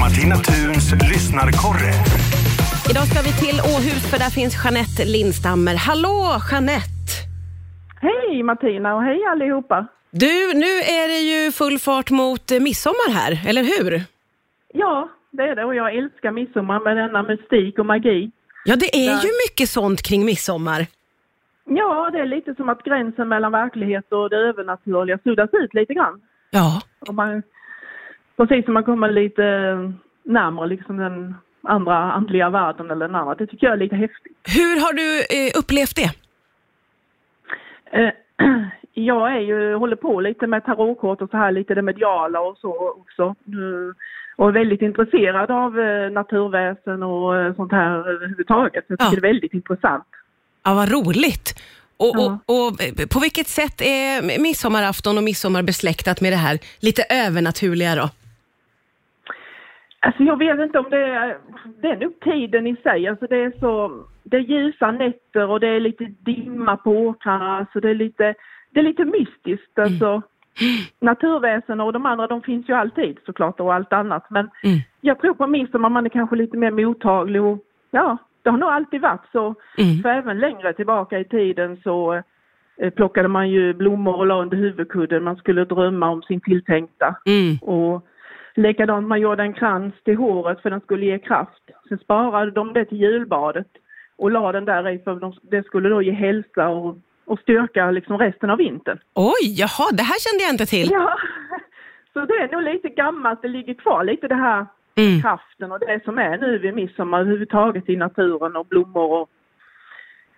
Martina Thuns lyssnarkorre. Idag ska vi till Åhus för där finns Jeanette Lindstammer. Hallå Jeanette! Hej Martina och hej allihopa. Du, nu är det ju full fart mot midsommar här, eller hur? Ja, det är det och jag älskar midsommar med denna mystik och magi. Ja, det är Ja. ju mycket sånt kring midsommar. Ja, det är lite som att gränsen mellan verklighet och det övernaturliga suddas ut lite grann. Ja, Och man, precis som man kommer lite närmare liksom den andra andliga världen eller den andra. Det tycker jag är lite häftigt. hur har du eh, upplevt det? Eh, Jag är ju, håller på lite med tarotkort och så här lite det mediala och så också. Och är väldigt intresserad av eh, naturväsen och eh, sånt här överhuvudtaget. Jag tycker Ja. det är väldigt intressant. Ja, vad roligt. Och, Ja. och, och eh, på vilket sätt är midsommarafton och midsommar besläktat med det här lite övernaturliga då? Alltså jag vet inte om det är, det är nog tiden i sig. Alltså det är så, det är ljusa nätter och det är lite dimma på åkrarna. Alltså det är lite, det är lite mystiskt. Alltså, Naturväsen och de andra de finns ju alltid såklart och allt annat. Men Mm. jag tror på midsommar man är kanske lite mer mottaglig och ja, det har nog alltid varit så. Mm. För även längre tillbaka i tiden så eh, plockade man ju blommor och la under huvudkudden. Man skulle drömma om sin tilltänkta. Mm. Och likadant man gjorde en krans till håret för den skulle ge kraft. Sen sparade de det till julbadet och la den där i för de, det skulle då ge hälsa och, och styrka liksom resten av vintern. Oj, jaha, det här kände jag inte till. Ja, så det är nog lite gammalt, det ligger kvar lite det här Mm. kraften och det som är nu vid midsommar överhuvudtaget i naturen och blommor och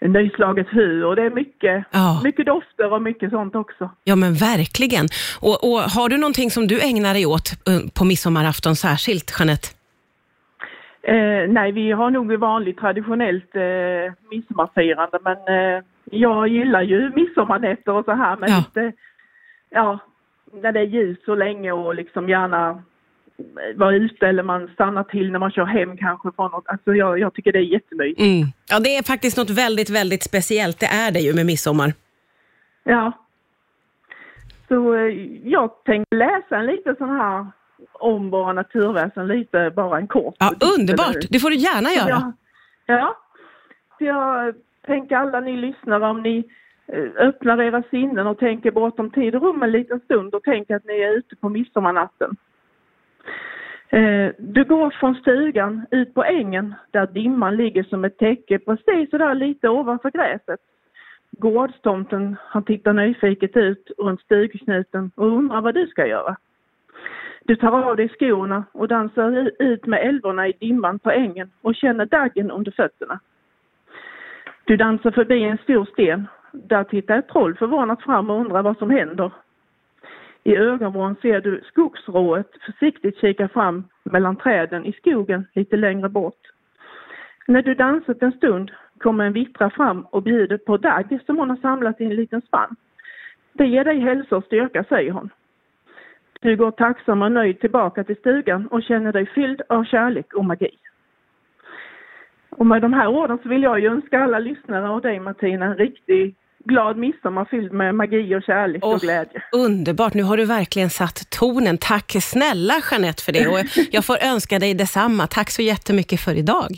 nyslaget hö och det är mycket, Ja. mycket dofter och mycket sånt också. Ja, men verkligen. Och, och har du någonting som du ägnar dig åt eh, på midsommarafton särskilt, Jeanette? Eh, nej, vi har nog vanligt traditionellt eh, midsommarfirande men eh, jag gillar ju midsommarnätter och så här men Ja. lite, ja, när det är ljus så länge och liksom gärna vara ute eller man stannar till när man kör hem kanske från något. Alltså jag, jag tycker det är jättemysigt. Mm. Ja, det är faktiskt något väldigt, väldigt speciellt. Det är det ju med midsommar. Ja. Så eh, jag tänkte läsa en liten sån här om våra naturväsen, lite bara en kort. Ja, underbart. Det får du gärna göra. Ja. ja. Så jag tänker alla ni lyssnare om ni eh, öppnar era sinnen och tänker bortom tid och rum en liten stund och tänker att ni är ute på midsommarnatten. Eh, du går från stugan ut på ängen där dimman ligger som ett täcke precis sådär lite ovanför gräset. Gårdstomten han tittar nyfiket ut runt stugknuten och undrar vad du ska göra. Du tar av dig skorna och dansar ut med älvorna i dimman på ängen och känner daggen under fötterna. Du dansar förbi en stor sten. Där tittar ett troll förvånat fram och undrar vad som händer. I ögonvrån ser du skogsrået försiktigt kika fram mellan träden i skogen lite längre bort. När du dansat en stund kommer en vittra fram och bjuder på dagg som hon har samlat i en liten spann. Det ger dig hälsa och styrka, säger hon. Du går tacksam och nöjd tillbaka till stugan och känner dig fylld av kärlek och magi. Och med de här orden så vill jag ju önska alla lyssnare och dig Martina en riktig glad midsommar fylld med magi och kärlek Åh, och glädje. Underbart, nu har du verkligen satt tonen. Tack snälla Jeanette för det och jag får önska dig detsamma. Tack så jättemycket för idag.